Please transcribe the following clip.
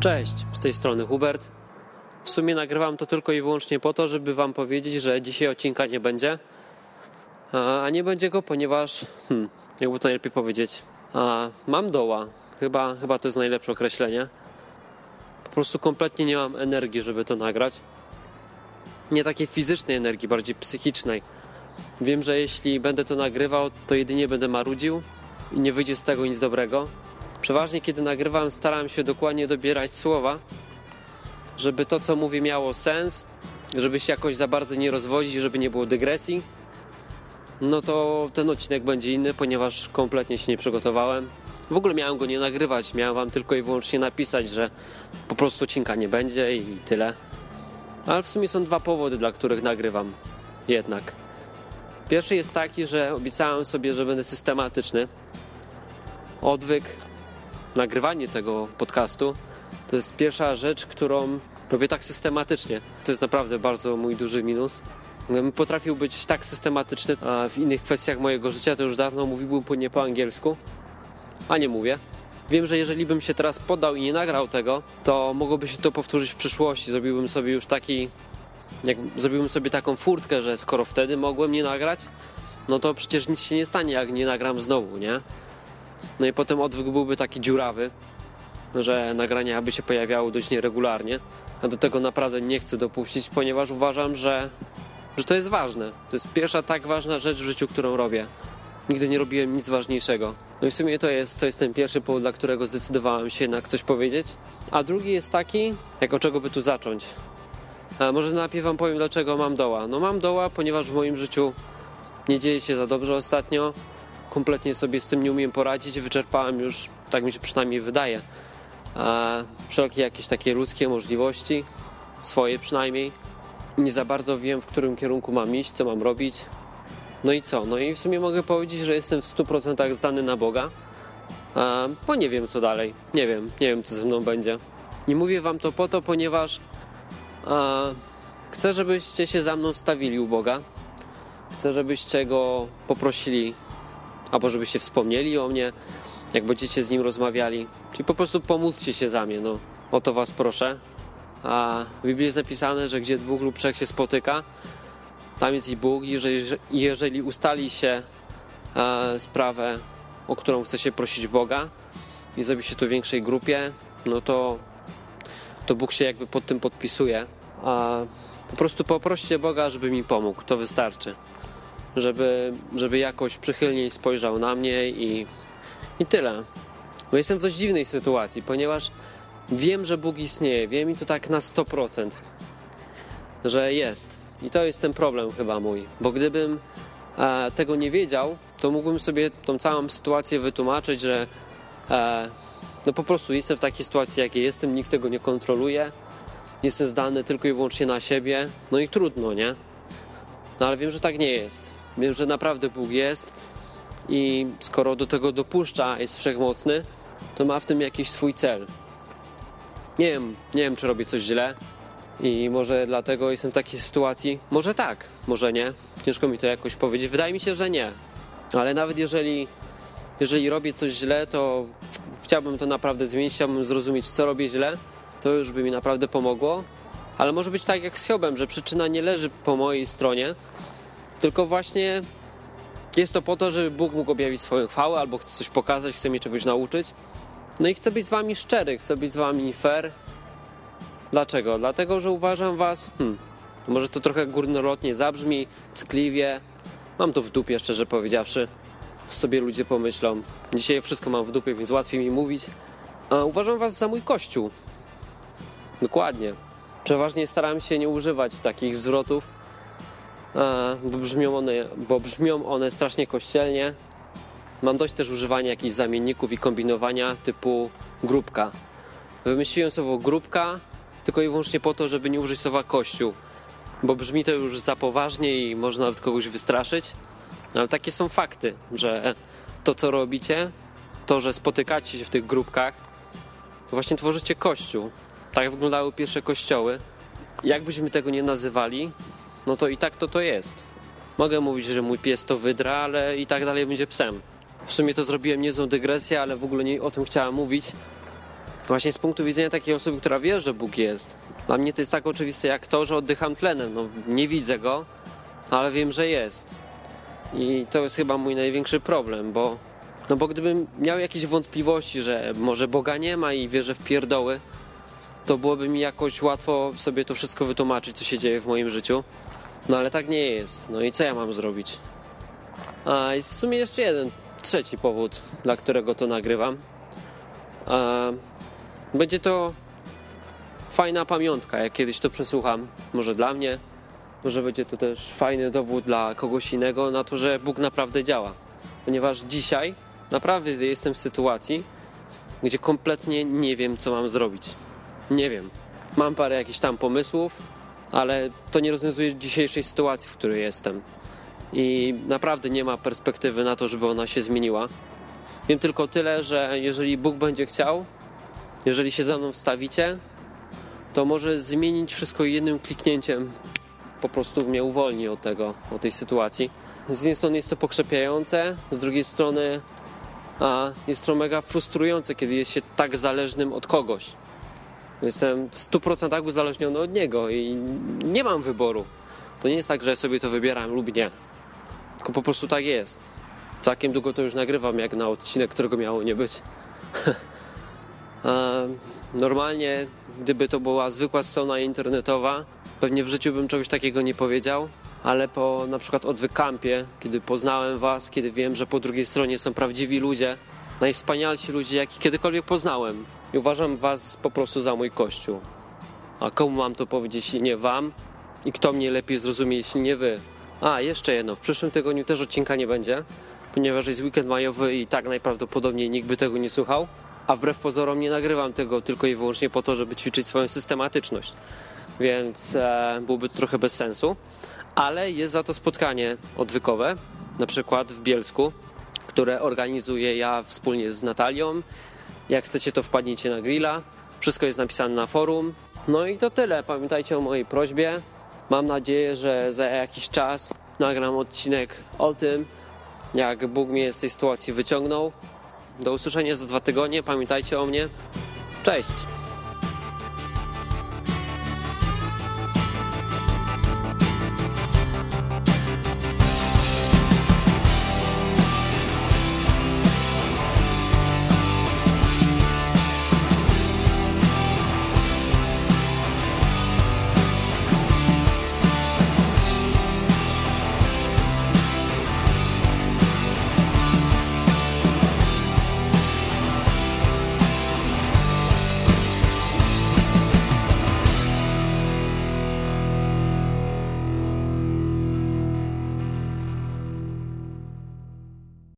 Cześć, z tej strony Hubert. W sumie nagrywam to tylko i wyłącznie po to, żeby Wam powiedzieć, że dzisiaj odcinka nie będzie. A nie będzie go, ponieważ, hmm, jakby to najlepiej powiedzieć, a, mam doła. Chyba, chyba to jest najlepsze określenie. Po prostu kompletnie nie mam energii, żeby to nagrać. Nie takiej fizycznej energii, bardziej psychicznej. Wiem, że jeśli będę to nagrywał, to jedynie będę marudził i nie wyjdzie z tego nic dobrego. Przeważnie, kiedy nagrywam, staram się dokładnie dobierać słowa, żeby to, co mówię, miało sens, żeby się jakoś za bardzo nie rozwodzić, żeby nie było dygresji. No to ten odcinek będzie inny, ponieważ kompletnie się nie przygotowałem. W ogóle miałem go nie nagrywać, miałem wam tylko i wyłącznie napisać, że po prostu odcinka nie będzie i tyle. Ale w sumie są dwa powody, dla których nagrywam. Jednak. Pierwszy jest taki, że obiecałem sobie, że będę systematyczny. Odwyk, nagrywanie tego podcastu to jest pierwsza rzecz, którą robię tak systematycznie. To jest naprawdę bardzo mój duży minus. Gdybym potrafił być tak systematyczny a w innych kwestiach mojego życia, to już dawno mówiłbym po nie po angielsku, a nie mówię. Wiem, że jeżeli bym się teraz poddał i nie nagrał tego, to mogłoby się to powtórzyć w przyszłości. Zrobiłbym sobie już taki, jak zrobiłbym sobie taką furtkę, że skoro wtedy mogłem nie nagrać, no to przecież nic się nie stanie, jak nie nagram znowu, nie? No i potem odwyk byłby taki dziurawy, że nagrania by się pojawiały dość nieregularnie, a do tego naprawdę nie chcę dopuścić, ponieważ uważam, że, że to jest ważne. To jest pierwsza tak ważna rzecz w życiu, którą robię. Nigdy nie robiłem nic ważniejszego. No i w sumie to jest, to jest ten pierwszy powód, dla którego zdecydowałem się jednak coś powiedzieć. A drugi jest taki, jak od czego by tu zacząć. A może najpierw wam powiem, dlaczego mam doła. No mam doła, ponieważ w moim życiu nie dzieje się za dobrze ostatnio. Kompletnie sobie z tym nie umiem poradzić. Wyczerpałem już, tak mi się przynajmniej wydaje, wszelkie jakieś takie ludzkie możliwości, swoje przynajmniej. Nie za bardzo wiem, w którym kierunku mam iść, co mam robić. No i co? No i w sumie mogę powiedzieć, że jestem w 100% zdany na Boga, bo nie wiem co dalej. Nie wiem, nie wiem co ze mną będzie. Nie mówię wam to po to, ponieważ chcę, żebyście się za mną wstawili u Boga. Chcę, żebyście go poprosili, albo żebyście wspomnieli o mnie, jak będziecie z nim rozmawiali. Czyli po prostu pomódlcie się za mnie, no. O to was proszę. A w Biblii jest napisane, że gdzie dwóch lub trzech się spotyka, tam jest i Bóg. Jeżeli, jeżeli ustali się e, sprawę, o którą chce się prosić Boga i zrobi się to w większej grupie, no to, to Bóg się jakby pod tym podpisuje. A po prostu poproście Boga, żeby mi pomógł. To wystarczy. Żeby, żeby jakoś przychylniej spojrzał na mnie i i tyle. Bo jestem w dość dziwnej sytuacji, ponieważ wiem, że Bóg istnieje, wiem i to tak na 100%, że jest. I to jest ten problem chyba mój, bo gdybym e, tego nie wiedział, to mógłbym sobie tą całą sytuację wytłumaczyć, że e, no po prostu jestem w takiej sytuacji, jakiej jestem, nikt tego nie kontroluje, jestem zdany tylko i wyłącznie na siebie, no i trudno, nie? No ale wiem, że tak nie jest. Wiem, że naprawdę Bóg jest i skoro do tego dopuszcza, jest wszechmocny, to ma w tym jakiś swój cel. Nie wiem, nie wiem, czy robię coś źle i może dlatego jestem w takiej sytuacji. Może tak, może nie. Ciężko mi to jakoś powiedzieć. Wydaje mi się, że nie. Ale nawet jeżeli, jeżeli robię coś źle, to chciałbym to naprawdę zmienić, chciałbym zrozumieć, co robię źle. To już by mi naprawdę pomogło. Ale może być tak jak z Hiobem, że przyczyna nie leży po mojej stronie, tylko właśnie jest to po to, żeby Bóg mógł objawić swoją chwałę, albo chce coś pokazać, chce mnie czegoś nauczyć. No i chcę być z wami szczery, chcę być z wami fair. Dlaczego? Dlatego, że uważam was, hmm, może to trochę górnolotnie zabrzmi, ckliwie. Mam to w dupie, szczerze powiedziawszy. Sobie ludzie pomyślą. Dzisiaj wszystko mam w dupie, więc łatwiej mi mówić. A uważam was za mój kościół. Dokładnie. Przeważnie staram się nie używać takich zwrotów, bo brzmią one, bo brzmią one strasznie kościelnie. Mam dość też używania jakichś zamienników i kombinowania typu grupka. Wymyśliłem słowo grupka tylko i wyłącznie po to, żeby nie użyć słowa kościół, bo brzmi to już za poważnie i można nawet kogoś wystraszyć. Ale takie są fakty, że to co robicie, to, że spotykacie się w tych grupkach, to właśnie tworzycie kościół. Tak wyglądały pierwsze kościoły. Jakbyśmy tego nie nazywali, no to i tak to to jest. Mogę mówić, że mój pies to wydra, ale i tak dalej będzie psem. W sumie to zrobiłem niezłą dygresję, ale w ogóle nie o tym chciałem mówić. Właśnie z punktu widzenia takiej osoby, która wie, że Bóg jest. Dla mnie to jest tak oczywiste jak to, że oddycham tlenem. No, nie widzę go, ale wiem, że jest. I to jest chyba mój największy problem, bo, no bo gdybym miał jakieś wątpliwości, że może Boga nie ma i wierzę w pierdoły, to byłoby mi jakoś łatwo sobie to wszystko wytłumaczyć, co się dzieje w moim życiu. No ale tak nie jest. No i co ja mam zrobić? A jest w sumie jeszcze jeden, trzeci powód, dla którego to nagrywam. A, będzie to fajna pamiątka, jak kiedyś to przesłucham. Może dla mnie, może będzie to też fajny dowód dla kogoś innego na to, że Bóg naprawdę działa. Ponieważ dzisiaj naprawdę jestem w sytuacji, gdzie kompletnie nie wiem, co mam zrobić. Nie wiem. Mam parę jakichś tam pomysłów, ale to nie rozwiązuje dzisiejszej sytuacji, w której jestem. I naprawdę nie ma perspektywy na to, żeby ona się zmieniła. Wiem tylko tyle, że jeżeli Bóg będzie chciał, jeżeli się za mną wstawicie, to może zmienić wszystko jednym kliknięciem. Po prostu mnie uwolni od tego, od tej sytuacji. Z jednej strony jest to pokrzepiające, z drugiej strony a, jest to mega frustrujące, kiedy jest się tak zależnym od kogoś. Jestem w 100% uzależniony od niego i nie mam wyboru. To nie jest tak, że sobie to wybieram lub nie. Tylko po prostu tak jest. Całkiem długo to już nagrywam, jak na odcinek, którego miało nie być. Normalnie, gdyby to była zwykła strona internetowa, pewnie w życiu bym czegoś takiego nie powiedział, ale po na przykład odwykampie, kiedy poznałem Was, kiedy wiem, że po drugiej stronie są prawdziwi ludzie, najwspanialsi ludzie, jakich kiedykolwiek poznałem, i uważam Was po prostu za mój kościół. A komu mam to powiedzieć, jeśli nie Wam? I kto mnie lepiej zrozumie, jeśli nie Wy? A, jeszcze jedno, w przyszłym tygodniu też odcinka nie będzie, ponieważ jest weekend majowy i tak najprawdopodobniej nikt by tego nie słuchał a wbrew pozorom nie nagrywam tego tylko i wyłącznie po to, żeby ćwiczyć swoją systematyczność. Więc e, byłoby to trochę bez sensu. Ale jest za to spotkanie odwykowe, na przykład w Bielsku, które organizuję ja wspólnie z Natalią. Jak chcecie, to wpadnijcie na grilla. Wszystko jest napisane na forum. No i to tyle. Pamiętajcie o mojej prośbie. Mam nadzieję, że za jakiś czas nagram odcinek o tym, jak Bóg mnie z tej sytuacji wyciągnął. Do usłyszenia za dwa tygodnie. Pamiętajcie o mnie. Cześć!